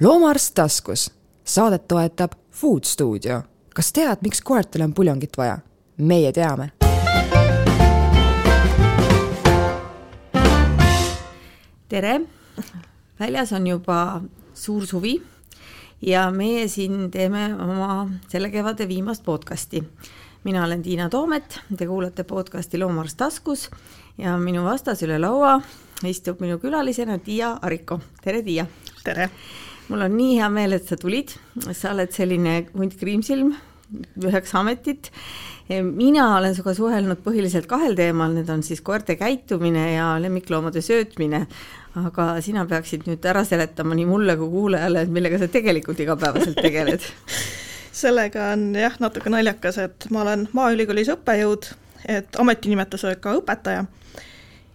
loomaarst taskus. Saadet toetab Food Studio. kas tead, miks koertele on puljongit vaja? meie teame. tere, väljas on juba suur suvi ja meie siin teeme oma selle kevade viimast podcasti. mina olen Tiina Toomet, te kuulate podcasti Loomaarst taskus ja minu vastas üle laua istub minu külalisena Tiia Ariko. tere, Tiia! tere! Mul on nii hea meel, et sa tulid, sa oled selline hunt kriimsilm, üheksa ametit. mina olen sinuga suhelnud põhiliselt kahel teemal, need on siis koerte käitumine ja lemmikloomade söötmine. aga sina peaksid nüüd ära seletama nii mulle kui kuulajale, et millega sa tegelikult igapäevaselt tegeled sellega on jah, natuke naljakas, et ma olen Maaülikoolis õppejõud, et ametinimetusega ka õpetaja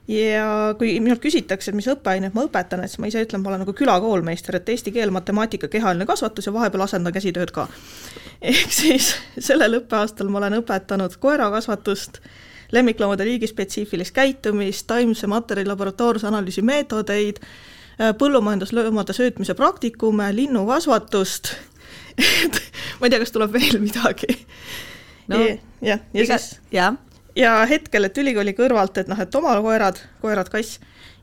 ja kui minult küsitakse, et mis õppeainet ma õpetan, et siis ma ise ütlen, ma olen nagu külakoolmeister, et eesti keel, matemaatika, kehaline kasvatus ja vahepeal asendan käsitööd ka. ehk siis sellel õppeaastal ma olen õpetanud koerakasvatust, lemmikloomade liigispetsiifilist käitumist, taimse materjali laboratoorse analüüsi meetodeid, põllumajandusloomade söötmise praktikume, linnukasvatust et ma ei tea, kas tuleb veel midagi no,. jah, ja siis. jah ja hetkel, et ülikooli kõrvalt, et noh, et oma koerad, koerad, kass,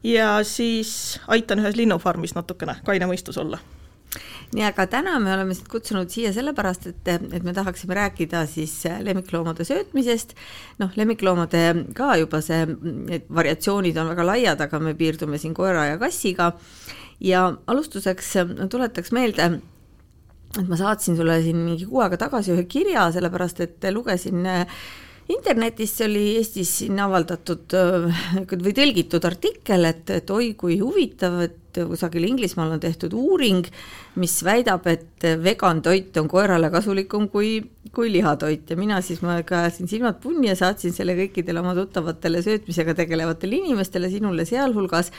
ja siis aitan ühes linnufarmis natukene kaine mõistus olla nii, aga täna me oleme sind kutsunud siia sellepärast, et, et me tahaksime rääkida siis lemmikloomade söötmisest. noh, lemmikloomade ka juba see, need variatsioonid on väga laiad, aga me piirdume siin koera ja kassiga. ja alustuseks tuletaks meelde, et ma saatsin sulle siin mingi kuu aega tagasi ühe kirja, sellepärast et lugesin internetis oli Eestis siin avaldatud või tõlgitud artikkel, et, et oi kui huvitav, et kusagil Inglismaal on tehtud uuring, mis väidab, et vegan toit on koerale kasulikum kui, kui lihatoit. Ja mina siis, ma ka ajasin silmad punni ja saatsin selle kõikidele oma tuttavatele söötmisega tegelevatele inimestele, sinule sealhulgas.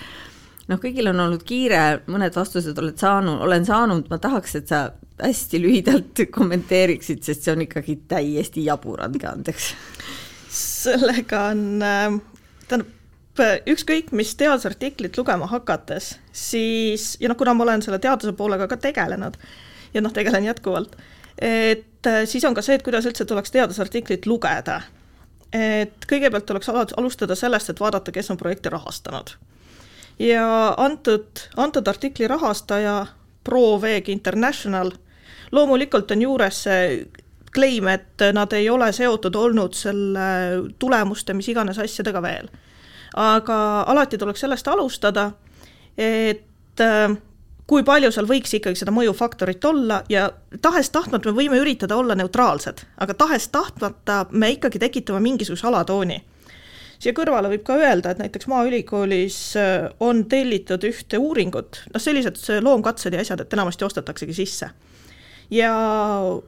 Noh, kõigil on olnud kiire, mõned vastused oled saanud, olen saanud, ma tahaks, et sa hästi lühidalt kommenteeriksid, sest see on ikkagi täiesti jabur, andke andeks. sellega on, äh, tähendab, ükskõik mis teadusartiklit lugema hakates, siis ja noh, kuna ma olen selle teaduse poolega ka tegelenud ja noh, tegelen jätkuvalt, et äh, siis on ka see, et kuidas üldse tuleks teadusartiklit lugeda. et kõigepealt tuleks alustada sellest, et vaadata, kes on projekti rahastanud ja antud, antud artikli rahastaja ProVeg International, loomulikult on juures see claim, et nad ei ole seotud olnud selle tulemuste, mis iganes asjadega veel. aga alati tuleks sellest alustada, et äh, kui palju seal võiks ikkagi seda mõjufaktorit olla ja tahes-tahtmata me võime üritada olla neutraalsed, aga tahes-tahtmata me ikkagi tekitame mingisuguse alatooni siia kõrvale võib ka öelda, et näiteks Maaülikoolis äh, on tellitud ühte uuringut, noh sellised loomkatsed ja asjad, et enamasti ostetaksegi sisse. Ja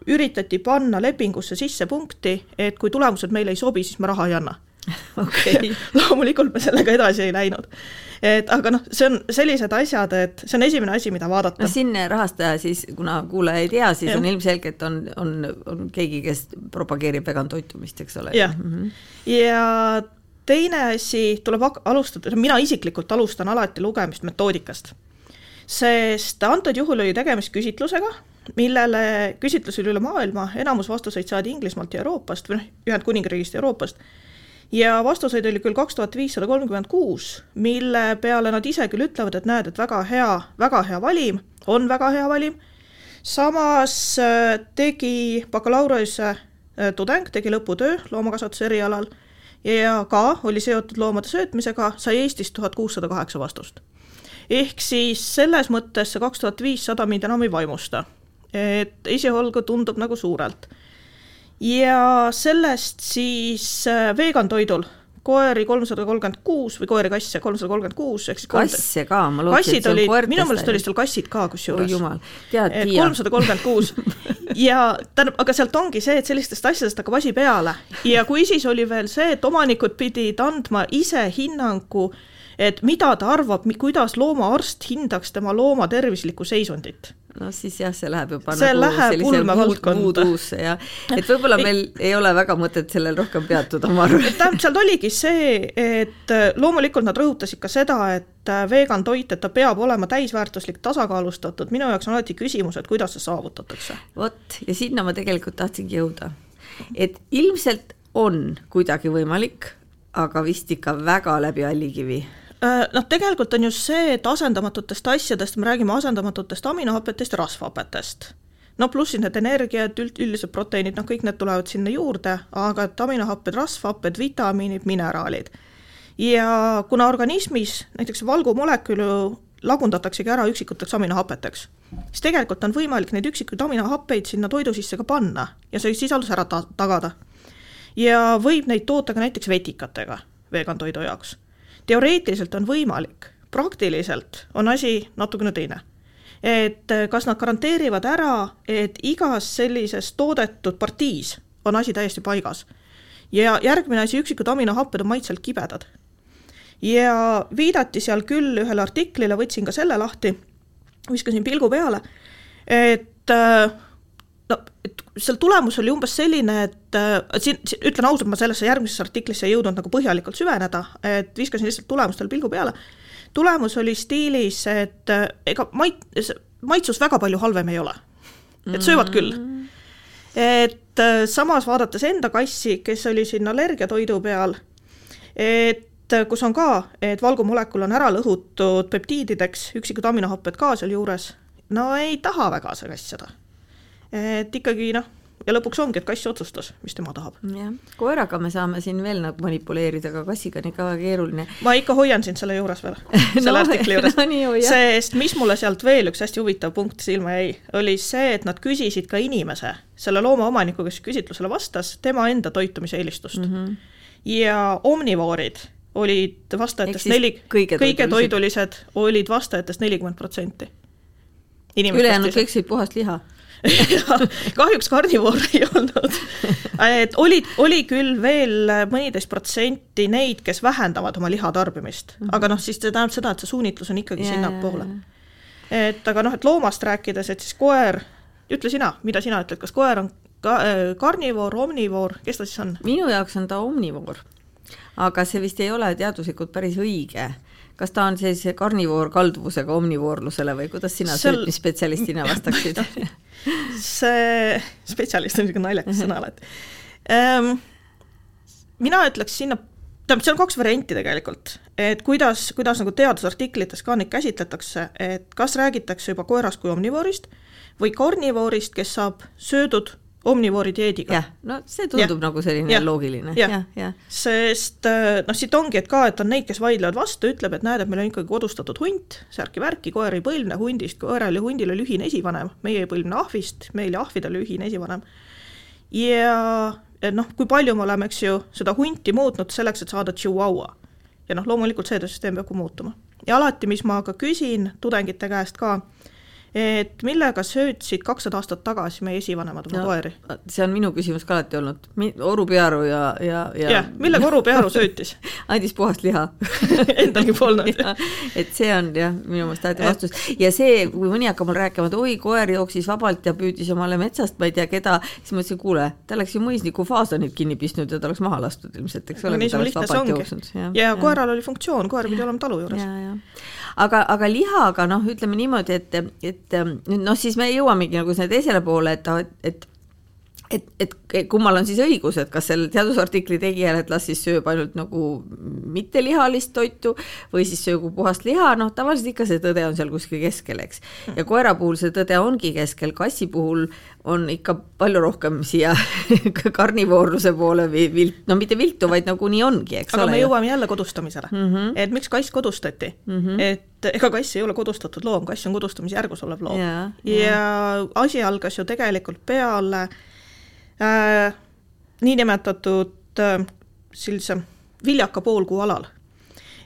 üritati panna lepingusse sisse punkti, et kui tulemused meile ei sobi, siis me raha ei anna okei okay. loomulikult me sellega edasi ei läinud. et aga noh, see on sellised asjad, et see on esimene asi, mida vaadata. no siin rahastaja siis, kuna kuulaja ei tea, siis ja. on ilmselgelt on, on, on keegi, kes propageerib vegan toitumist, eks ole. jah mm -hmm., ja teine asi, tuleb alustada, mina isiklikult alustan alati lugemist metoodikast. sest antud juhul oli tegemist küsitlusega, millele, küsitlus oli üle maailma, enamus vastuseid saadi Inglismaalt ja Euroopast või noh, Ühendkuningriigist ja Euroopast, ja vastuseid oli küll kaks tuhat viissada kolmkümmend kuus, mille peale nad ise küll ütlevad, et näed, et väga hea, väga hea valim, on väga hea valim, samas äh, tegi bakalaureuse äh, tudeng, tegi lõputöö loomakasvatuse erialal ja ka oli seotud loomade söötmisega, sai Eestis tuhat kuussada kaheksa vastust. ehk siis selles mõttes see kaks tuhat viissada mind enam ei vaimusta. Et esialgu tundub nagu suurelt. ja sellest siis äh, vegan toidul koeri kolmsada kolmkümmend kuus või koeri-kasse kolmsada kolmkümmend kuus, ehk siis kasse ka, ma lootsin, et see on koertest. minu meelest oli seal kassid ka kusjuures. oi jumal, tead, Tiia. kolmsada kolmkümmend kuus ja tähendab, aga sealt ongi see, et sellistest asjadest hakkab asi peale ja kui siis oli veel see, et omanikud pidid andma ise hinnangu, et mida ta arvab, kuidas loomaarst hindaks tema looma tervislikku seisundit no siis jah, see läheb juba see nagu ulmevaldkonda. muuduusse ja et võib-olla meil ei ole väga mõtet sellel rohkem peatuda, ma arvan. tähendab, seal oligi see, et äh, loomulikult nad rõhutasid ka seda, et äh, vegan toit, et ta peab olema täisväärtuslik, tasakaalustatud, minu jaoks on alati küsimus, et kuidas see saavutatakse. vot, ja sinna ma tegelikult tahtsingi jõuda. et ilmselt on kuidagi võimalik, aga vist ikka väga läbi allikivi noh, tegelikult on just see, et asendamatutest asjadest, me räägime asendamatutest aminohapetest ja rasvhapetest. no pluss siis need energiad, üld, üldised proteiinid, noh, kõik need tulevad sinna juurde, aga et aminohapped, rasvhapped, vitamiinid, mineraalid. ja kuna organismis näiteks valgumolekülü lagundataksegi ära üksikuteks aminohapeteks, siis tegelikult on võimalik neid üksikuid aminohappeid sinna toidu sisse ka panna ja see sisaldus ära ta-, tagada. ja võib neid toota ka näiteks vetikatega vegan toidu jaoks teoreetiliselt on võimalik, praktiliselt on asi natukene teine. et eh, kas nad garanteerivad ära, et igas sellises toodetud partiis on asi täiesti paigas. ja järgmine asi, üksikud aminohapped on maitselt kibedad. ja viidati seal küll ühele artiklile, võtsin ka selle lahti, viskasin pilgu peale, et äh, no et seal tulemus oli umbes selline, et äh, siin, ütlen ausalt, ma sellesse järgmisesse artiklisse ei jõudnud nagu põhjalikult süveneda, et viskasin lihtsalt tulemustele pilgu peale. tulemus oli stiilis, et äh, ega mait-, maitsus väga palju halvem ei ole. et söövad küll. et äh, samas vaadates enda kassi, kes oli siin allergiatoidu peal, et kus on ka, et valgumolekul on ära lõhutud peptiidideks, üksikud aminohapped ka sealjuures, no ei taha väga see kass seda et ikkagi noh, ja lõpuks ongi, et kass otsustas, mis tema tahab. jah, koeraga me saame siin veel nagu manipuleerida, aga kassiga on ikka väga keeruline. ma ikka hoian sind selle juures veel selle no, artikli juures no, sest mis mulle sealt veel üks hästi huvitav punkt silma jäi, oli see, et nad küsisid ka inimese, selle loomaomaniku, kes küsitlusele vastas, tema enda toitumiseelistust mm. -hmm. ja omnivoorid olid vastajatest neli, kõige, kõige toidulised olid vastajatest nelikümmend protsenti. ülejäänud kõik sõid puhast liha kahjuks karnivoor ei olnud. et oli, oli küll veel mõniteist protsenti neid, kes vähendavad oma lihatarbimist mm, -hmm. aga noh, siis see tähendab seda, et see suunitlus on ikkagi yeah. sinnapoole. et aga noh, et loomast rääkides, et siis koer, ütle sina, mida sina ütled, kas koer on ka, äh, karnivoor, omnivoor, kes ta siis on? minu jaoks on ta omnivoor, aga see vist ei ole teaduslikult päris õige kas ta on sellise karnivoor kalduvusega omnivoorlusele või kuidas sina Seal... söötmisspetsialistina vastaksid see spetsialist on niisugune naljakas sõna alati ähm,. mina ütleks sinna, tähendab, seal on kaks varianti tegelikult, et kuidas, kuidas nagu teadusartiklites ka neid käsitletakse, et kas räägitakse juba koerast kui omnivoorist või karnivoorist, kes saab söödud omnivoori dieediga. no see tundub ja. nagu selline ja. loogiline ja., jah, sest äh, noh, siit ongi, et ka, et on neid, kes vaidlevad vastu, ütleb, et näed, et meil on ikkagi kodustatud hunt, särki-värki, koer ei põlvne hundist, koeral ja hundil oli ühine esivanem, meie ei põlvne ahvist, meil ja ahvidel ühine esivanem. ja noh, kui palju me oleme, eks ju, seda hunti muutnud selleks, et saada tšihuahua. ja noh, loomulikult see süsteem peab ka muutuma. ja alati, mis ma ka küsin tudengite käest ka, et millega söötsid kakssada aastat tagasi meie esivanemad oma koeri? see on minu küsimus ka alati olnud, Oru Pearu ja, ja, ja jah, millega Oru Pearu söötis? Andis puhast liha. Endalgi polnud. Et see on jah, minu meelest alati vastus. Ja see, kui mõni hakkab mul rääkima, et oi, koer jooksis vabalt ja püüdis omale metsast, ma ei tea keda, siis ma ütlesin, kuule, ta oleks ju mõisniku faasonit kinni pistnud ja ta oleks maha lastud ilmselt, eks ole no,, kui ta oleks vabalt jooksnud. ja, ja koeral oli funktsioon, koer pidi olema talu juures. aga, aga lihaga noh, ütleme niimoodi, et, et et ähm, noh, siis me jõuamegi nagu sinna teisele poole, et, et et, et kummal on siis õigus, et kas sellel teadusartikli tegijal, et las siis sööb ainult nagu mittelihalist toitu või siis söögu puhast liha, noh, tavaliselt ikka see tõde on seal kuskil keskel, eks. ja koera puhul see tõde ongi keskel, kassi puhul on ikka palju rohkem siia karnivoorluse poole või vilt, no mitte viltu, vaid nagu nii ongi, eks aga ole. aga me jõuame jälle kodustamisele mm, -hmm. et miks kass kodustati mm, -hmm. et ega kass ei ole kodustatud loom, kass on kodustamisjärgus olev loom ja, ja. ja asi algas ju tegelikult peale äh, niinimetatud äh, sellise viljaka poolkuu alal.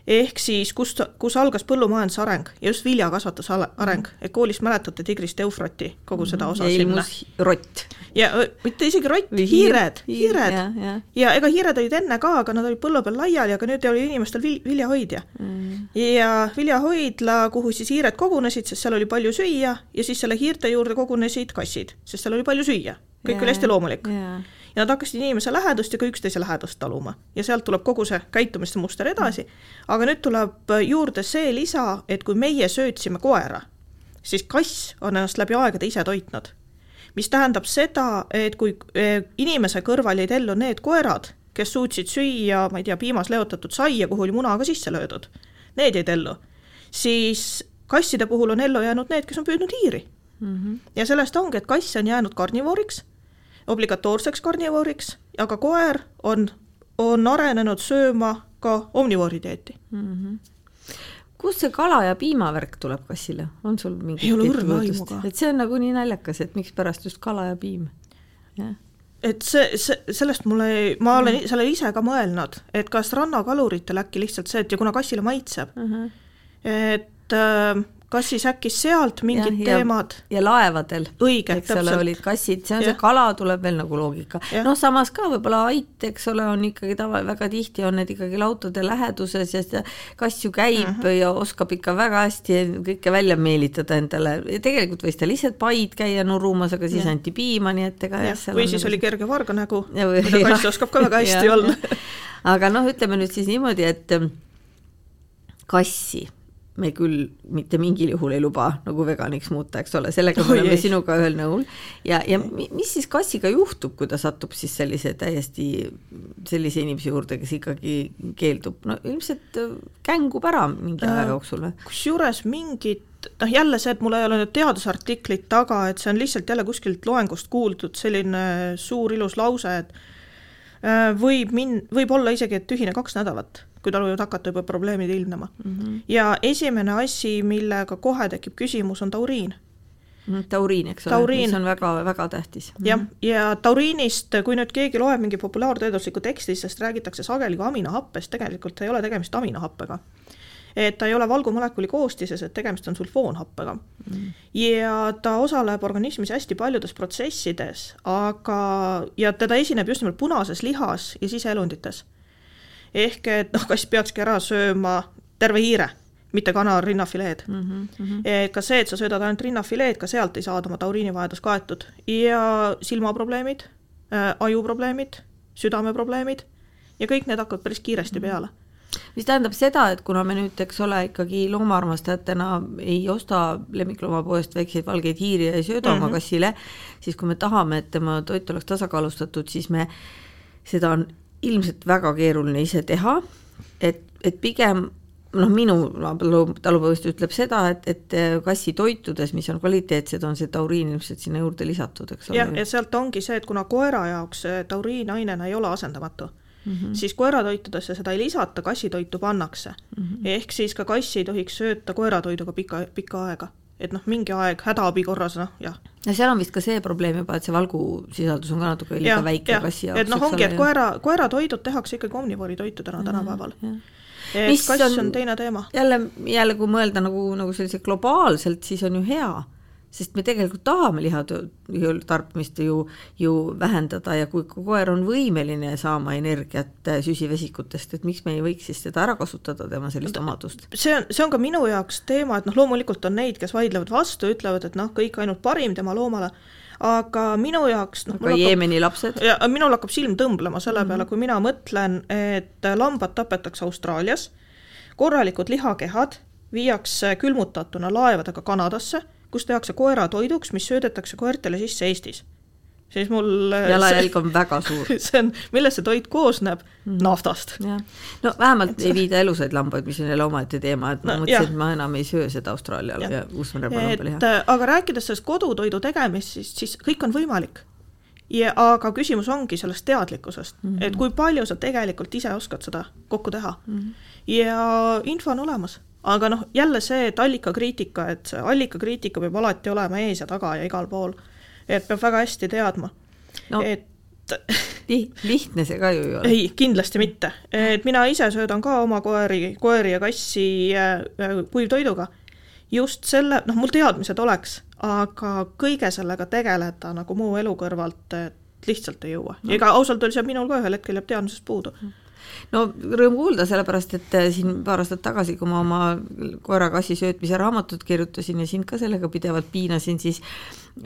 Ehk siis kust, kus algas põllumajanduse areng ja just viljakasvatuse areng, et koolis mäletate Tigrist Eufrati, kogu seda osa ja ilmus rott. ja mitte isegi rott, hiired, hiir, hiired jah, jah. ja ega hiired olid enne ka, aga nad olid põllu peal laiali, aga nüüd oli inimestel vil-, viljahoidja Mm. ja viljahoidla, kuhu siis hiired kogunesid, sest seal oli palju süüa ja siis selle hiirte juurde kogunesid kassid, sest seal oli palju süüa. kõik Jaa, oli hästi loomulik. jaa. Ja nad hakkasid inimese lähedust ja ka üksteise lähedust taluma. Ja sealt tuleb kogu see käitumiste muster edasi. aga nüüd tuleb juurde see lisa, et kui meie söötsime koera, siis kass on ennast läbi aegade ise toitnud. mis tähendab seda, et kui eh, inimese kõrval jäid ellu need koerad, kes suutsid süüa, ma ei tea, piimas leotatud saia, kuhu oli muna ka sisse löödud, need jäid ellu, siis kasside puhul on ellu jäänud need, kes on püüdnud hiiri. Ja sellest ongi, et kass on jäänud karnivooriks, obligatoorseks karnivooriks, aga koer on, on arenenud sööma ka omnivoori dieeti. kust see kala ja piimavärk tuleb kassile, on sul mingi Ei ole õrna aimu ka. et see on nagu nii naljakas, et mikspärast just kala ja piim. jah, et see, see, sellest mul ei, ma olen mm. sellele ise ka mõelnud, et kas rannakaluritel äkki lihtsalt see, et ja kuna kassile maitseb, et äh, kas siis äkki sealt mingid Ja- ja- teemad, ja laevadel, eks ole, olid kassid, see on see Jah. kala tuleb veel nagu loogika. Noh, samas ka võib-olla ait, eks ole, on ikkagi tava, väga tihti on need ikkagi lautade läheduses ja see kass ju käib mm Mhm. -hmm. ja oskab ikka väga hästi kõike välja meelitada endale ja tegelikult võis ta lihtsalt paid käia nurumas, aga siis Jah. anti piima, nii et ega jah, seal või siis nagu oli kerge varganägu, Ja mida kass oskab ka väga hästi olla. aga noh, ütleme nüüd siis niimoodi, et ähm, kassi me küll mitte mingil juhul ei luba nagu veganiks muuta, eks ole, sellega me oleme sinuga ühel nõul. Ja, ja mi- mis siis kassiga juhtub, kui ta satub siis sellise täiesti sellise inimese juurde, kes ikkagi keeldub, no ilmselt äh, kängub ära mingi aja jooksul või? kusjuures mingit, noh jälle see, et mul ei ole nüüd teadusartiklit taga, et see on lihtsalt jälle kuskilt loengust kuuldud selline suur ilus lause, et äh, võib min-, võib olla isegi, et tühine kaks nädalat, kui tal võivad hakata juba probleemid ilmnema mm. -hmm. ja esimene asi, millega kohe tekib küsimus, on tauriin. tauriin, eks ole, Tauriin. mis on väga-väga tähtis. jah, ja tauriinist, kui nüüd keegi loeb mingi populaarteaduslikku teksti, sest räägitakse sageli ka aminohappest, tegelikult ei ole tegemist aminohappega. et ta ei ole valgumolekuli koostises, et tegemist on sulfoonhappega mm.. ja ta osaleb organismis hästi paljudes protsessides, aga, ja teda esineb just nimelt punases lihas ja siseelundites. Ehk et noh, kass peakski ära sööma terve hiire, mitte kana rinnafileed mm. -hmm. ka see, et sa söödad ainult rinnafileed, ka sealt ei saada oma tauriinivajadus kaetud ja silmaprobleemid äh,, ajuprobleemid, südameprobleemid ja kõik need hakkavad päris kiiresti peale. mis tähendab seda, et kuna me nüüd, eks ole, ikkagi loomaarmastajatena ei osta lemmikloomapoest väikseid valgeid hiiri ja ei sööda mm -hmm. oma kassile, siis kui me tahame, et tema toit oleks tasakaalustatud, siis me, seda ilmselt väga keeruline ise teha, et, et pigem noh, minu talu- talupõhjus ütleb seda, et, et kassitoitudes, mis on kvaliteetsed, on see tauriin ilmselt sinna juurde lisatud, eks jah, ole ja. sealt ongi see, et kuna koera jaoks see tauriinainena ei ole asendamatu mm, -hmm. siis koeratoitudesse seda ei lisata, kassitoitu pannakse mm. -hmm. ehk siis ka kassi ei tohiks sööta koeratoiduga pika, pikka aega. Et noh, mingi aeg hädaabi korras, noh jah ja seal on vist ka see probleem juba, et see valgusisaldus on ka natuke liiga väike jah kassi, jaoks. et noh, ongi, et koera, koeratoidud tehakse ikkagi omnivoori toitudena tänapäeval. et Mis kass on- on teine teema. jälle, jälle kui mõelda nagu, nagu sellise globaalselt, siis on ju hea, sest me tegelikult tahame liha tarbimist ju, ju vähendada ja kui koer on võimeline saama energiat süsivesikutest, et miks me ei võiks siis seda ära kasutada, tema sellist omadust. see on, see on ka minu jaoks teema, et noh, loomulikult on neid, kes vaidlevad vastu, ütlevad, et noh, kõik ainult parim tema loomale, aga minu jaoks noh, aga Jeemeni lapsed, ja minul hakkab silm tõmblema selle peale, kui mina mõtlen, et lambad tapetakse Austraalias, korralikud lihakehad viiakse külmutatuna laevadega Kanadasse, kus tehakse koeratoiduks, mis söödetakse koertele sisse Eestis. siis mul jalajälg on väga suur. see on, millest see toit koosneb mm.? naftast. no vähemalt ei viida elusaid lambaid, mis on jälle omaette teema, et ma No, mõtlesin, et ma enam ei söö seda Austraalial ja, ja Uus-Meremaa lambaliha et. äh, aga rääkides sellest kodutoidu tegemist, siis, siis kõik on võimalik. ja aga küsimus ongi sellest teadlikkusest mm, -hmm. et kui palju sa tegelikult ise oskad seda kokku teha mm. -hmm. ja info on olemas, aga noh, jälle see, et allikakriitika, et see allikakriitika peab alati olema ees ja taga ja igal pool. et peab väga hästi teadma No. et Li- lihtne see ka ju ei ole. ei, kindlasti mitte, et mina ise söödan ka oma koeri, koeri ja kassi äh, äh, kuivtoiduga. just selle, noh, mul teadmised oleks, aga kõige sellega tegeleda nagu muu elu kõrvalt, et lihtsalt ei jõua no.. ega ausalt öeldes minul ka ühel hetkel jääb teadmisest puudu no rõõm kuulda, sellepärast et äh, siin paar aastat tagasi, kui ma oma koera-kassi söötmise raamatut kirjutasin ja sind ka sellega pidevalt piinasin, siis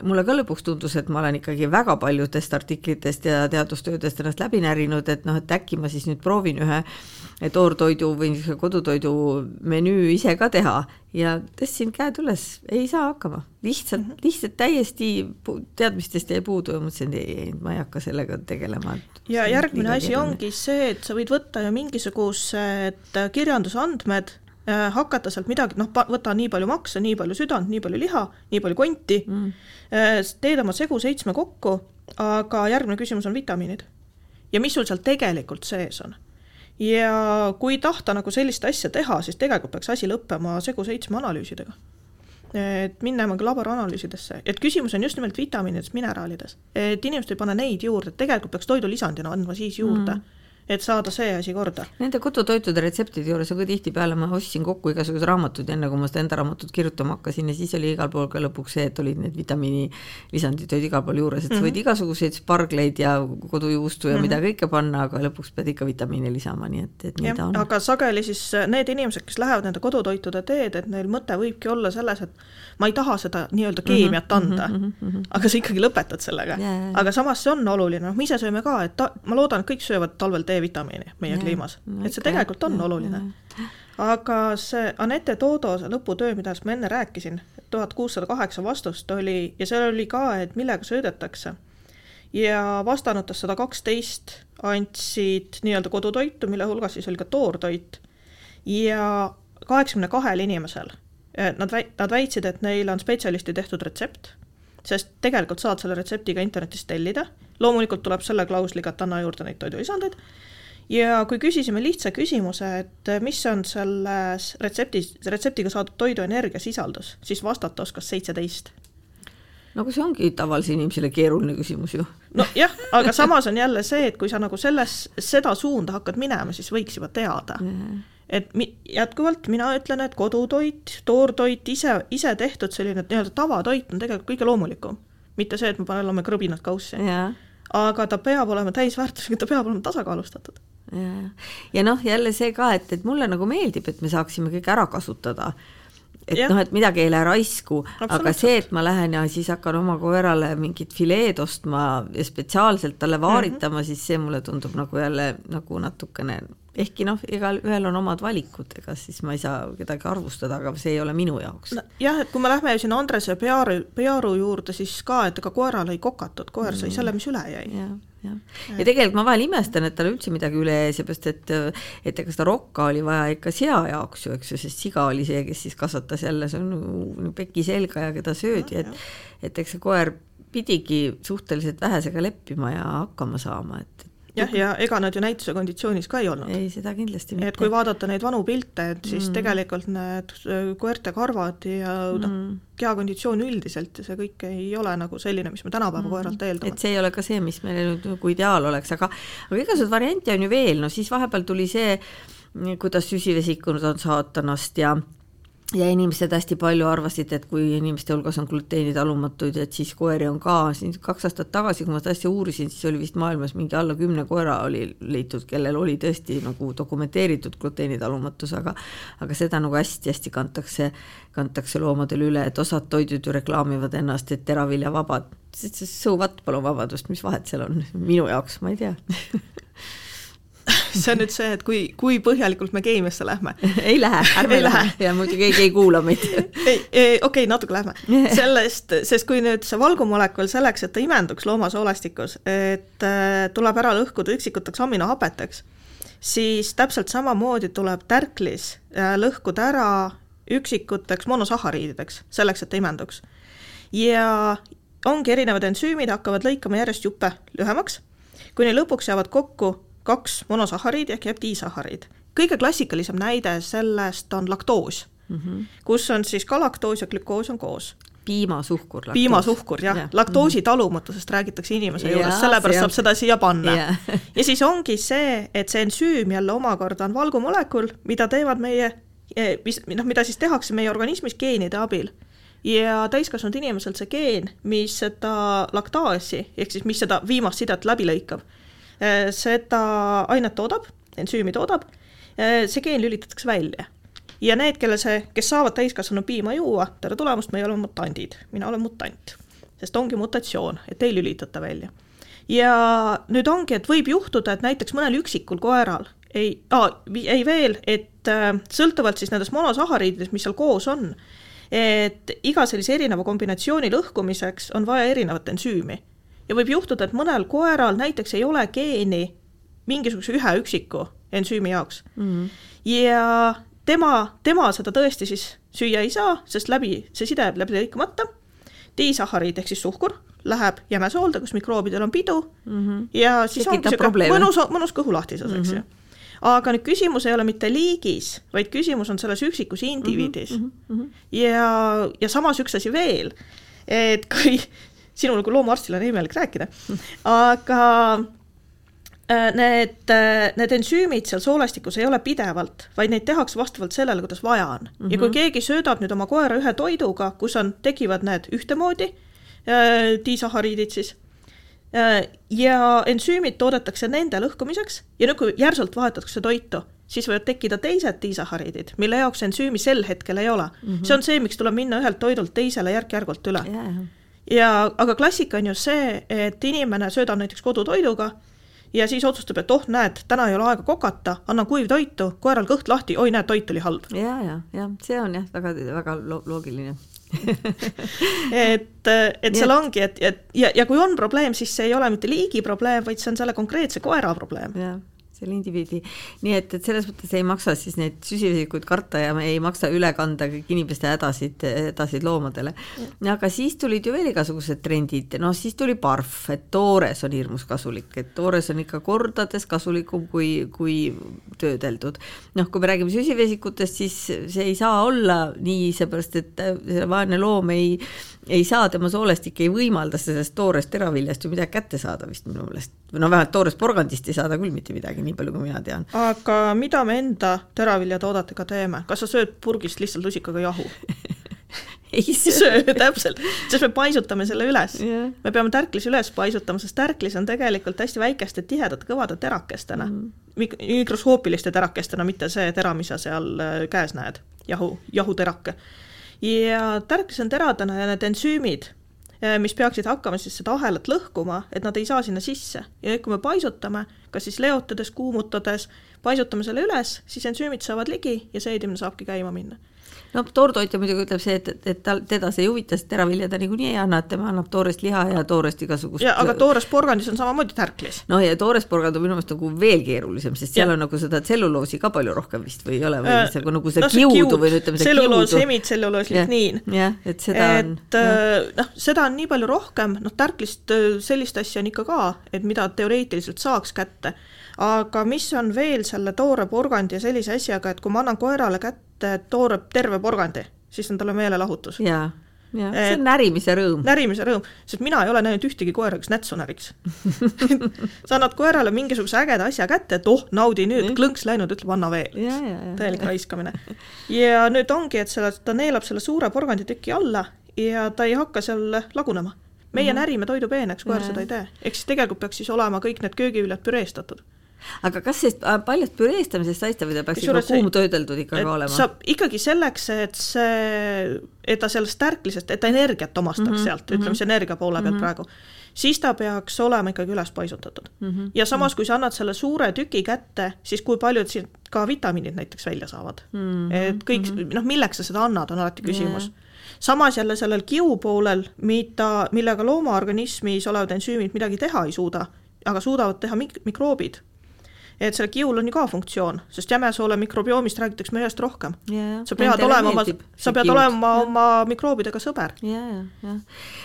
mulle ka lõpuks tundus, et ma olen ikkagi väga paljudest artiklitest ja teadustöödest ennast läbi närinud, et noh, et äkki ma siis nüüd proovin ühe toortoidu või niisuguse kodutoidu menüü ise ka teha ja tõstsin käed üles, ei saa hakkama, lihtsalt -hmm. lihtsalt täiesti teadmistest jäi puudu ja mõtlesin, ei, ei, ma ei hakka sellega tegelema. ja järgmine asi ongi see, et sa võid võtta ju mingisugused kirjandusandmed hakata sealt midagi, noh, võta nii palju makse, nii palju südant, nii palju liha, nii palju konti mm., äh, teed oma segu seitsme kokku, aga järgmine küsimus on vitamiinid. ja mis sul seal tegelikult sees on? ja kui tahta nagu sellist asja teha, siis tegelikult peaks asi lõppema segu seitsme analüüsidega. et minema ka laboranalüüsidesse, et küsimus on just nimelt vitamiinides, mineraalides. et inimesed ei pane neid juurde, et tegelikult peaks toidulisandina andma siis juurde mm et saada see asi korda. Nende kodutoitude retseptide juures on ka tihtipeale, ma ostsin kokku igasugused raamatud, enne kui ma seda enda raamatut kirjutama hakkasin ja siis oli igal pool ka lõpuks see, et olid need vitamiinilisandid olid igal pool juures, et sa võid mm -hmm. igasuguseid spargleid ja kodujuustu ja mm -hmm. mida kõike panna, aga lõpuks pead ikka vitamiine lisama, nii et, et nii ja, ta on. aga sageli siis need inimesed, kes lähevad nende kodutoitude teed, et neil mõte võibki olla selles, et ma ei taha seda nii-öelda mhm, keemiat anda mm, -hmm. aga sa ikkagi lõpetad sellega yeah.. aga samas see on oluline, noh, me ise sööme ka, et ta, ma loodan, et kõik söövad talvel D-vitamiini meie yeah. kliimas, et see tegelikult on yeah. oluline aga see Anette Toodo, lõputöö, millest ma enne rääkisin, tuhat kuussada kaheksa vastust oli ja seal oli ka, et millega söödetakse. ja vastanutest sada kaksteist andsid nii-öelda kodutoitu, mille hulgas siis oli ka toortoit ja kaheksakümne kahel inimesel Nad väi-, nad väitsid, et neil on spetsialisti tehtud retsept, sest tegelikult saad selle retsepti ka internetist tellida, loomulikult tuleb selle klausliga, et anna juurde neid toidulisandeid, ja kui küsisime lihtsa küsimuse, et mis on selles retseptis, retseptiga saadud toidu energiasisaldus, siis vastata oskas seitseteist. No aga see ongi tavalisele inimesele keeruline küsimus ju. nojah, aga samas on jälle see, et kui sa nagu selles, seda suunda hakkad minema, siis võiks juba teada. Mm et mi-, jätkuvalt mina ütlen, et kodutoit, toortoit, ise, ise tehtud selline nii-öelda tavatoit on tegelikult kõige loomulikum. mitte see, et me paneme krõbinad kaussi. aga ta peab olema täisväärtuslik, ta peab olema tasakaalustatud. ja, ja noh, jälle see ka, et, et mulle nagu meeldib, et me saaksime kõik ära kasutada et noh, et midagi ei lähe raisku, aga see, et ma lähen ja siis hakkan oma koerale mingit fileed ostma ja spetsiaalselt talle vaaritama mm, -hmm. siis see mulle tundub nagu jälle nagu natukene ehkki noh, igalühel on omad valikud, ega siis ma ei saa kedagi arvustada, aga see ei ole minu jaoks no,. jah, et kui me lähme sinna Andrese Pearu, Pearu juurde, siis ka, et ega koeral ei kokatud, koer sai mm. selle, mis üle jäi. jah, jah. ja tegelikult ma vahel imestan, et tal üldse midagi üle jäi, seepärast et, et ega seda rokka oli vaja ikka sea jaoks ju, eks ju, sest siga oli see, kes siis kasvatas jälle, see on peki selga ja keda söödi, et, et eks see koer pidigi suhteliselt vähesega leppima ja hakkama saama, et, jah, ja ega nad ju näituse konditsioonis ka ei olnud. ei, seda kindlasti mitte. et kui vaadata neid vanu pilte, et siis mm. tegelikult need äh, koerte karvad ja noh mm., kehakonditsioon üldiselt ja see kõik ei ole nagu selline, mis me tänapäeva mm. koeralt eeldame. et see ei ole ka see, mis meil nüüd nagu ideaal oleks, aga aga igasuguseid variante on ju veel, no siis vahepeal tuli see, kuidas süsivesikud on saatanast ja ja inimesed hästi palju arvasid, et kui inimeste hulgas on gluteenitalumatuid, et siis koeri on ka, siin kaks aastat tagasi, kui ma seda asja uurisin, siis oli vist maailmas mingi alla kümne koera oli leitud, kellel oli tõesti nagu dokumenteeritud gluteenitalumatus, aga aga seda nagu hästi-hästi kantakse, kantakse loomadele üle, et osad toidud ju reklaamivad ennast, et teraviljavabad, so what, palun vabadust, mis vahet seal on, minu jaoks, ma ei tea see on nüüd see, et kui, kui põhjalikult me keemiasse lähme. ei lähe, ärme lähe ja muidu keegi ei kuula meid ei, ei, okei okay,, natuke lähme. sellest, sest kui nüüd see valgumolekul selleks, et ta imenduks loomasoolestikus, et äh, tuleb ära lõhkuda üksikuteks aminohapeteks, siis täpselt samamoodi tuleb tärklis äh, lõhkuda ära üksikuteks monosahariidideks, selleks, et ta imenduks. ja ongi erinevad ensüümid hakkavad lõikama järjest juppe lühemaks, kuni lõpuks jäävad kokku kaks monosahariidi ehk jääb disahariid. kõige klassikalisem näide sellest on laktoos mm, -hmm. kus on siis galaktoos ja glükoos on koos piimasuhkur. piimasuhkur, jah ja., laktoosi mhm. talumatusest räägitakse inimese ja, juures, sellepärast saab seda siia panna. ja siis ongi see, et see ensüüm jälle omakorda on valgumolekul, mida teevad meie, eh, mis, noh, mida siis tehakse meie organismis geenide abil. ja täiskasvanud inimesel see geen, mis seda laktaasi, ehk siis mis seda viimast sidet läbi lõikab, seda ainet toodab, ensüümi toodab, see geen lülitatakse välja ja need, kellel see, kes saavad täiskasvanu piima juua, tere tulemast, me ei ole mutandid, mina olen mutant. sest ongi mutatsioon, et ei lülitata välja. ja nüüd ongi, et võib juhtuda, et näiteks mõnel üksikul koeral ei ah,, ei veel, et äh, sõltuvalt siis nendest monosahariididest, mis seal koos on, et iga sellise erineva kombinatsiooni lõhkumiseks on vaja erinevat ensüümi. Ja võib juhtuda, et mõnel koeral näiteks ei ole geeni mingisuguse ühe üksiku ensüümi jaoks mm. -hmm. ja tema, tema seda tõesti siis süüa ei saa, sest läbi, see side jääb läbi lõikamata. diisahariid ehk siis suhkur läheb jämesoolde, kus mikroobidel on pidu mm -hmm. ja siis ongi sihuke mõnus, mõnus kõhulahtisus mm, -hmm. eks ju. Mhm. aga nüüd küsimus ei ole mitte liigis, vaid küsimus on selles üksikus indiviidis mm. -hmm. ja, ja samas üks asi veel, et kui sinul kui loomaarstil on imelik rääkida, aga Äh, need, äh, need ensüümid seal soolestikus ei ole pidevalt, vaid neid tehakse vastavalt sellele, kuidas vaja on mm. -hmm. ja kui mhm. keegi söödab nüüd oma koera ühe toiduga, kus on, tekivad need ühtemoodi äh,, disahariidid siis äh,, ja ensüümid toodetakse nende lõhkumiseks ja nüüd, kui järsult vahetatakse toitu, siis võivad tekkida teised disahariidid, mille jaoks ensüümi sel hetkel ei ole mm. -hmm. see on see, miks tuleb minna ühelt toidult teisele järk-järgult üle yeah. Ja aga klassika on ju see, et inimene söödab näiteks kodutoiduga ja siis otsustab, et oh, näed, täna ei ole aega kokata, annan kuivtoitu, koeral kõht lahti, oi näed, toit oli halb. ja, ja, ja see on jah, väga, väga loogiline et, et seal ongi, et, et ja, ja kui on probleem, siis see ei ole mitte liigi probleem, vaid see on selle konkreetse koera probleem. jah selle indiviidi. nii et, et selles mõttes ei maksa siis neid süsivesikuid karta ja me ei maksa üle kanda kõik inimeste hädasid, hädasid loomadele. aga siis tulid ju veel igasugused trendid, noh siis tuli parf, et toores on hirmus kasulik, et toores on ikka kordades kasulikum kui, kui töödeldud. noh, kui me räägime süsivesikutest, siis see ei saa olla nii, seepärast et see vaene loom ei ei saa, tema soolestik ei võimalda sellest toorest teraviljast ju midagi kätte saada vist minu meelest. või no vähemalt toorest porgandist ei saada küll mitte midagi, nii palju kui mina tean. aga mida me enda teraviljatoodetega teeme, kas sa sööd purgist lihtsalt lusikaga jahu? Ei söö, täpselt, sest me paisutame selle üles. Yeah.. me peame tärklise üles paisutama, sest tärklis on tegelikult hästi väikeste tihedate kõvade terakestena. Mm. Mik-, mikroskoopiliste terakestena, mitte see tera, mis sa seal äh, käes näed, jahu, jahuterake ja tärklis on teradena ja need ensüümid, eh, mis peaksid hakkama siis seda ahelat lõhkuma, et nad ei saa sinna sisse. Ja nüüd, kui me paisutame, kas siis leotades, kuumutades, paisutame selle üles, siis ensüümid saavad ligi ja seedimine saabki käima minna no toortoitja muidugi ütleb see, et, et, et tal, teda see ei huvita, sest teravilja ta niikuinii ei anna, et tema annab toorest liha ja toorest igasugust. aga toores porgandis on samamoodi tärklis. no ja toores porgand on minu meelest nagu veel keerulisem, sest seal ja. on nagu seda tselluloosi ka palju rohkem vist või ei ole või äh, nagu, nagu seda no, kiudu kiud, või ütleme. tselluloos, hemitselluloos, ligniin. jah, et seda et, on. Äh, noh, seda on nii palju rohkem, noh, tärklist äh, sellist asja on ikka ka, et mida teoreetiliselt saaks kätte aga mis on veel selle toore porgandi ja sellise asjaga, et kui ma annan koerale kätte toore terve porgandi, siis on talle meelelahutus. jaa, jaa, see on närimise rõõm. närimise rõõm, sest mina ei ole näinud ühtegi koera, kes nätsu näriks sa annad koerale mingisuguse ägeda asja kätte, et oh, naudi nüüd, klõnks läinud, ütleb anna veel. täielik raiskamine. ja nüüd ongi, et selle, ta neelab selle suure porganditüki alla ja ta ei hakka seal lagunema. meie mm -hmm. närime toidu peeneks, koer seda ei tee. ehk siis tegelikult peaks siis olema kõik need köögiviljad püreestatud aga kas sellest äh, paljast püreestamisest aistab või ta peaks ikka kuumtöödeldud ikkagi olema? saab ikkagi selleks, et see, et ta sellest tärklisest, et ta energiat omastaks mm -hmm, sealt, ütleme mhm. siis energia poole pealt mm -hmm. praegu, siis ta peaks olema ikkagi üles paisutatud mm. -hmm, ja samas, mhm. kui sa annad selle suure tüki kätte, siis kui paljud siin ka vitamiinid näiteks välja saavad mm. -hmm, et kõik mm -hmm., noh, milleks sa seda annad, on alati küsimus yeah samas jälle sellel kiu poolel, mida, millega loomaorganismis olevad ensüümid midagi teha ei suuda, aga suudavad teha mik-, mikroobid et sellel kiul on ju ka funktsioon, sest jämesoole mikrobiomist räägitakse mehest rohkem. sa pead olema oma, sa pead kiud. olema ja. oma mikroobidega sõber. ja, ja, ja.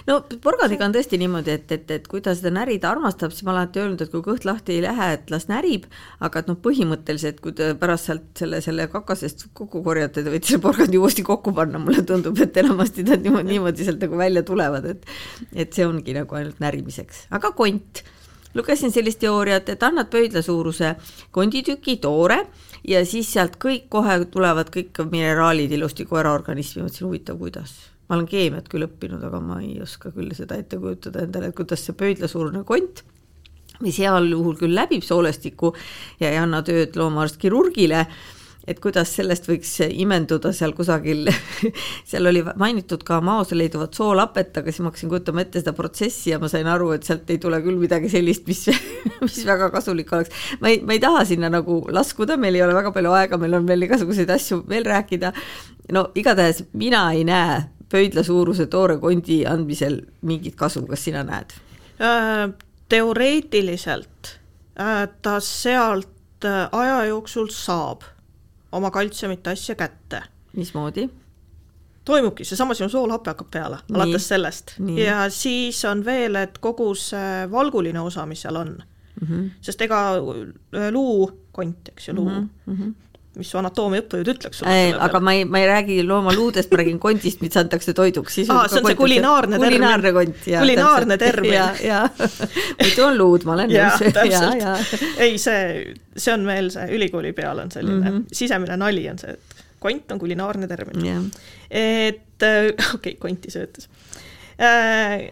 no porgandiga on tõesti niimoodi, et, et, et kui ta seda närida armastab, siis ma olen alati öelnud, et kui kõht lahti ei lähe, et las närib, aga et noh, põhimõtteliselt, kui te pärast sealt selle, selle kakasest kokku korjate, te võite selle porgandi uuesti kokku panna, mulle tundub, et enamasti nad niimoodi, niimoodi sealt nagu välja tulevad, et et see ongi nagu ainult närimiseks, aga kont lugesin sellist teooriat, et annad pöidla suuruse konditüki toore ja siis sealt kõik kohe tulevad kõik mineraalid ilusti koera organismi, mõtlesin huvitav, kuidas. Ma olen keemiat küll õppinud, aga ma ei oska küll seda ette kujutada endale, et kuidas see pöidlasuurune kont mis heal juhul küll läbib soolestiku ja ei anna tööd loomaarst-kirurgile et kuidas sellest võiks imenduda seal kusagil seal oli mainitud ka maos leiduvat soolapet, aga siis ma hakkasin kujutama ette seda protsessi ja ma sain aru, et sealt ei tule küll midagi sellist, mis, mis väga kasulik oleks. ma ei, ma ei taha sinna nagu laskuda, meil ei ole väga palju aega, meil on veel igasuguseid asju veel rääkida. no igatahes mina ei näe pöidla suuruse toore kondi andmisel mingit kasu, kas sina näed äh,? teoreetiliselt äh, ta sealt äh, aja jooksul saab oma kaltsiumit asja kätte. mismoodi? toimubki, seesama sinu soolhape hakkab peale, alates sellest. ja siis on veel, et kogu see valguline osa, mis seal on mm, -hmm. sest ega äh, luukont, eks ju, luu mm, -hmm mis su anatoomia õppejõud ütleks sulle. aga ma ei, ma ei räägi loomaloodest, ma räägin kondist, mis antakse toiduks. aa, see on see kulinaarne termin. kulinaarne kont, jah. kulinaarne termin. ja, ja muidu on luud, ma olen nõus. ei, see, see on meil see ülikooli peal on selline mm -hmm. sisemine nali on see, et kont on kulinaarne termin yeah.. et äh, okei okay,, konti söötes äh,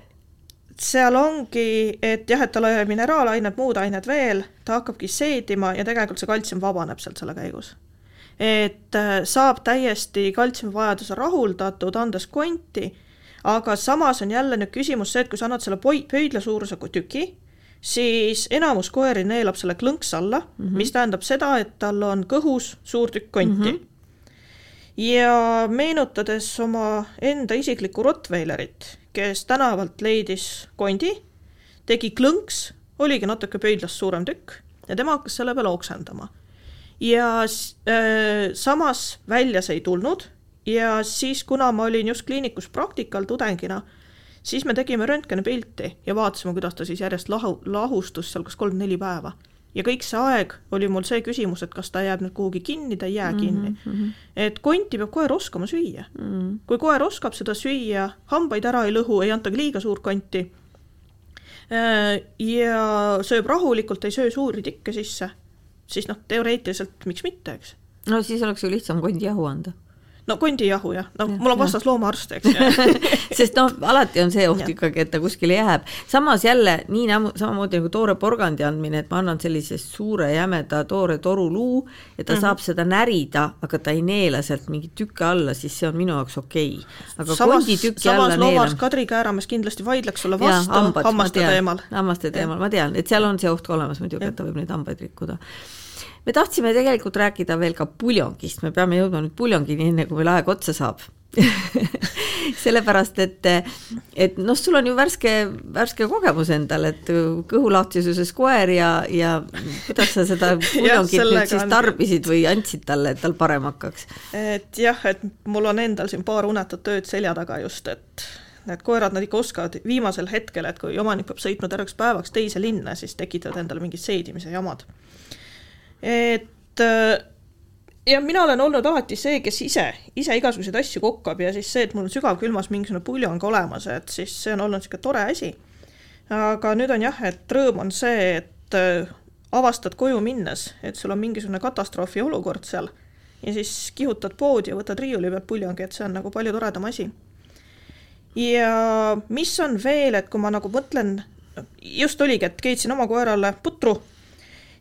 seal ongi, et jah, et tal on mineraalained, muud ained veel, ta hakkabki seedima ja tegelikult see kaltsium vabaneb sealt selle käigus et äh, saab täiesti kaltsiumivajaduse rahuldatud, andes konti, aga samas on jälle nüüd küsimus see, et kui sa annad selle poi-, pöidla suurusega tüki, siis enamus koeri neelab selle klõnks alla mm, -hmm. mis tähendab seda, et tal on kõhus suur tükk konti mm. -hmm. ja meenutades oma enda isiklikku Rottweilerit, kes tänavalt leidis kondi, tegi klõnks, oligi natuke pöidlast suurem tükk ja tema hakkas selle peale oksendama ja äh, samas välja see ei tulnud ja siis, kuna ma olin just kliinikus praktikal tudengina, siis me tegime röntgenipilti ja vaatasime, kuidas ta siis järjest lahu, lahustus seal kas kolm-neli päeva. ja kõik see aeg oli mul see küsimus, et kas ta jääb nüüd kuhugi kinni, ta ei jää mm -hmm, kinni mm. -hmm. et konti peab koer oskama süüa mm. -hmm. kui koer oskab seda süüa, hambaid ära ei lõhu, ei anta liiga suurt konti äh, ja sööb rahulikult, ei söö suuri tikke sisse siis noh, teoreetiliselt miks mitte, eks. no siis oleks ju lihtsam kondijahu anda no kondijahu jah, no ja, mul on vastas loomaarst, eks sest noh, alati on see oht ja. ikkagi, et ta kuskile jääb. samas jälle nii samamoodi nagu toore porgandi andmine, et ma annan sellise suure jämeda toore toruluu ja ta mm -hmm. saab seda närida, aga ta ei neela sealt mingit tükke alla, siis see on minu jaoks okei okay.. aga samas, konditüki samas alla neelan. loomaarst Kadri Kääramees kindlasti vaidleks sulle vastu hammaste teemal. hammaste teemal, ma tean, et seal on see oht olemas muidugi, et ta võib neid hambaid rikkuda me tahtsime tegelikult rääkida veel ka puljongist, me peame jõudma nüüd puljongini, enne kui meil aeg otsa saab. Sellepärast, et, et noh, sul on ju värske, värske kogemus endal, et kõhulahtisuse koer ja, ja kuidas sa seda puljongit nüüd siis tarbisid või andsid talle, et tal parem hakkaks? et jah, et mul on endal siin paar unetut ööd selja taga just, et need koerad, nad ikka oskavad viimasel hetkel, et kui omanik peab sõitma terveks päevaks teise linna, siis tekitavad endale mingid seedimise jamad et äh, ja mina olen olnud alati see, kes ise, ise igasuguseid asju kokkab ja siis see, et mul on sügavkülmas mingisugune puljong olemas, et siis see on olnud niisugune tore asi. aga nüüd on jah, et rõõm on see, et äh, avastad koju minnes, et sul on mingisugune katastroofi olukord seal ja siis kihutad poodi ja võtad riiuli pealt puljongi, et see on nagu palju toredam asi. ja mis on veel, et kui ma nagu mõtlen, just oligi, et keetsin oma koerale putru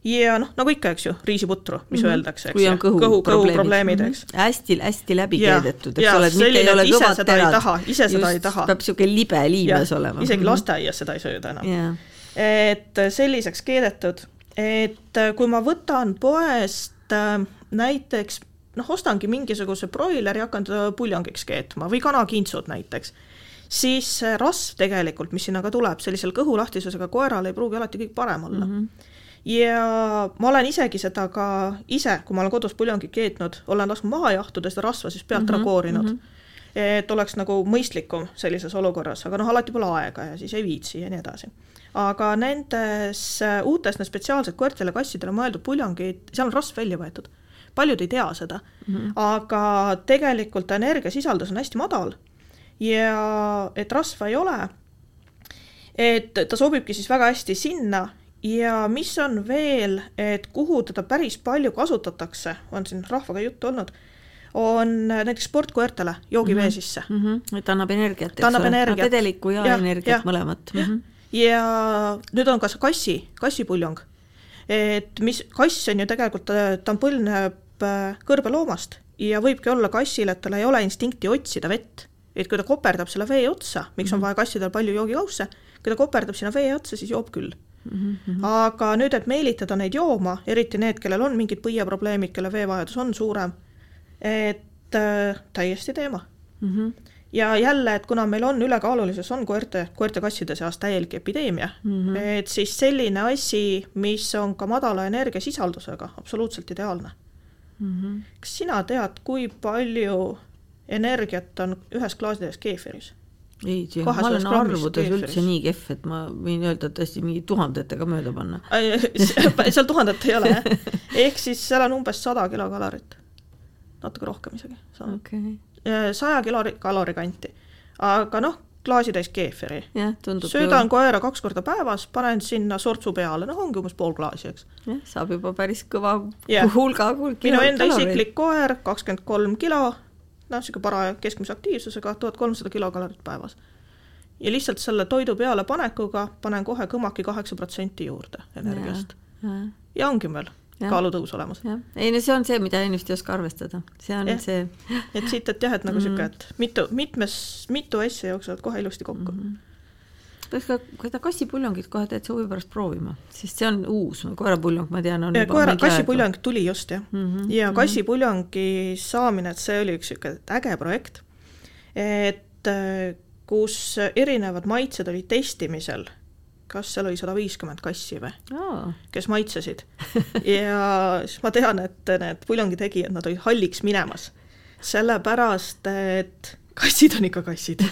ja noh, nagu ikka, eks ju, riisiputru, mis mm -hmm. öeldakse, eks on kõhu, kõhu, kõhuprobleemid, eks. -hmm. hästi, hästi läbi keedetud, eks ole, et mitte ei ole kõvad terad. ise seda ei taha. peab niisugune libe liimes ja, olema. isegi mm -hmm. lasteaias seda ei sööda enam yeah.. et selliseks keedetud, et kui ma võtan poest äh, näiteks noh, ostangi mingisuguse broileri, hakkan teda puljongiks keetma või kanakintsud näiteks, siis rasv tegelikult, mis sinna ka tuleb, sellisel kõhulahtisusega koeral ei pruugi alati kõige parem olla mm. -hmm ja ma olen isegi seda ka ise, kui ma olen kodus puljongi keetnud, olen lasknud maha jahtuda seda rasva siis pealt mm -hmm, ära koorinud mm. -hmm et oleks nagu mõistlikum sellises olukorras, aga noh, alati pole aega ja siis ei viitsi ja nii edasi. aga nendes uutes, need spetsiaalsed koertele, kassidele mõeldud puljongid, seal on rasv välja võetud. paljud ei tea seda mm, -hmm. aga tegelikult energiasisaldus on hästi madal ja et rasva ei ole, et ta sobibki siis väga hästi sinna ja mis on veel, et kuhu teda päris palju kasutatakse, on siin rahvaga juttu olnud, on näiteks sportkoertele joogivee mm -hmm. sisse mm. -hmm. et annab energiat, ta annab energiat. vedelikku ja, ja energiat ja, mõlemat. Mm -hmm. ja nüüd on ka see kassi, kassipuljong. et mis, kass on ju tegelikult, ta on põlvneb äh, kõrbeloomast ja võibki olla kassil, et tal ei ole instinkti otsida vett. et kui ta koperdab selle vee otsa, miks on mhm. vaja kassidel palju joogikausse, kui ta koperdab sinna vee otsa, siis joob küll Mm -hmm. aga nüüd, et meelitada neid jooma, eriti need, kellel on mingid põieprobleemid, kelle veevajadus on suurem, et äh, täiesti teema mm. -hmm. ja jälle, et kuna meil on ülekaalulisus, on koerte, koerte-kasside seas täielik epideemia mm, -hmm. et siis selline asi, mis on ka madala energiasisaldusega, absoluutselt ideaalne mm. -hmm. kas sina tead, kui palju energiat on ühes klaasitäis keefiris? Ei tea, ma olen arvudes üldse nii kehv, et ma võin öelda, et tõesti mingi tuhandetega mööda panna seal tuhandet ei ole jah, ehk siis seal on umbes sada kilokalorit, natuke rohkem isegi, saja kilori, kalori kanti. aga noh, klaasitäis keefiri. söödan koera kaks korda päevas, panen sinna sortsu peale, noh, ongi umbes pool klaasi, eks. jah, saab juba päris kõva yeah. hulga, minu enda kaloreid. isiklik koer, kakskümmend kolm kilo noh, niisugune paraja keskmise aktiivsusega, tuhat kolmsada kilokalorit päevas. ja lihtsalt selle toidu pealepanekuga panen kohe kõmaki kaheksa protsenti juurde energiast. ja ongi meil Ja. kaalutõus olemas. ei no see on see, mida inimesed ei oska arvestada, see on ja. see. et siit, et jah, et nagu niisugune mm -hmm., et mitu, mitmes, mitu asja jooksevad kohe ilusti kokku mm. -hmm peaks ka seda kassipuljongit kohe täitsa huvi pärast proovima, sest see on uus, koerapuljong, ma tean, on koera, kassipuljong tuli just jah. Mm, -hmm, ja mhm. kassipuljongi saamine, et see oli üks niisugune äge projekt, et äh, kus erinevad maitsed olid testimisel, kas seal oli sada viiskümmend kassi või? Oh., kes maitsesid. Ja siis ma tean, et need puljongi tegijad, nad olid halliks minemas, sellepärast et kassid on ikka kassid.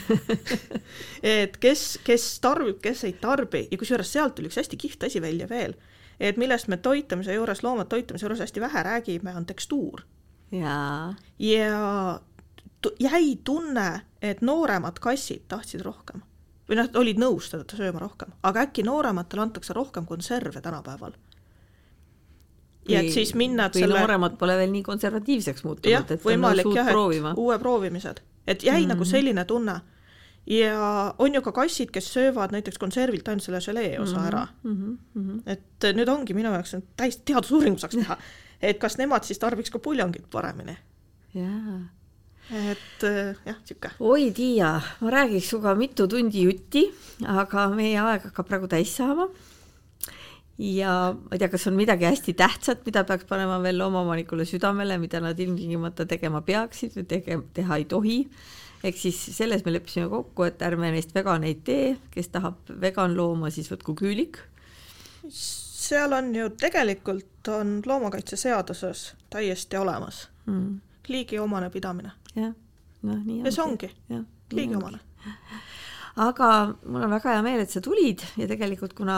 Et kes, kes tarbib, kes ei tarbi ja kusjuures sealt tuli üks hästi kihvt asi välja veel, et millest me toitamise juures, loomade toitamise juures hästi vähe räägime, on tekstuur. ja, ja jäi tunne, et nooremad kassid tahtsid rohkem. Või noh, olid nõus teda sööma rohkem, aga äkki noorematele antakse rohkem konserve tänapäeval. Ja et siis minna või selle... nooremad pole veel nii konservatiivseks muutunud, et võimalik jah, et uue proovimised et jäi mm -hmm. nagu selline tunne. ja on ju ka kassid, kes söövad näiteks konservilt ainult selle želee osa mm -hmm. ära mm. -hmm. et nüüd ongi minu jaoks täiesti teadusuuringu saaks teha, et kas nemad siis tarbiks ka puljongit paremini. jaa et jah, niisugune. oi Tiia, ma räägiks sinuga mitu tundi jutti, aga meie aeg hakkab praegu täis saama ja ma ei tea, kas on midagi hästi tähtsat, mida peaks panema veel loomaomanikule südamele, mida nad ilmtingimata tegema peaksid või tege-, teha ei tohi. ehk siis selles me leppisime kokku, et ärme neist veganeid tee, kes tahab veganlooma, siis võtku küülik. seal on ju tegelikult on loomakaitseseaduses täiesti olemas mm. liigiomane pidamine. jah, noh nii on. ja see ongi, liigiomane aga mul on väga hea meel, et sa tulid ja tegelikult kuna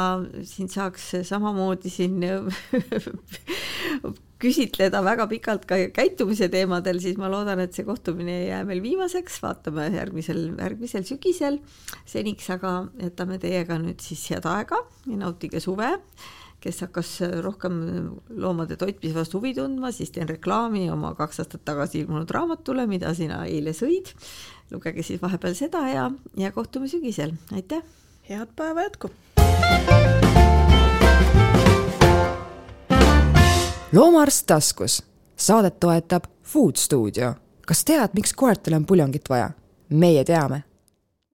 sind saaks samamoodi siin küsitleda väga pikalt ka käitumise teemadel, siis ma loodan, et see kohtumine ei jää meil viimaseks, vaatame järgmisel, järgmisel sügisel. seniks aga jätame teiega nüüd siis head aega ja nautige suve kes hakkas rohkem loomade toitmise vastu huvi tundma, siis teen reklaami oma kaks aastat tagasi ilmunud raamatule, mida sina eile sõid. lugege siis vahepeal seda ja, ja kohtume sügisel, aitäh! head päeva jätku! loomaarst taskus, saadet toetab Food Studio. kas tead, miks koertele on puljongit vaja? meie teame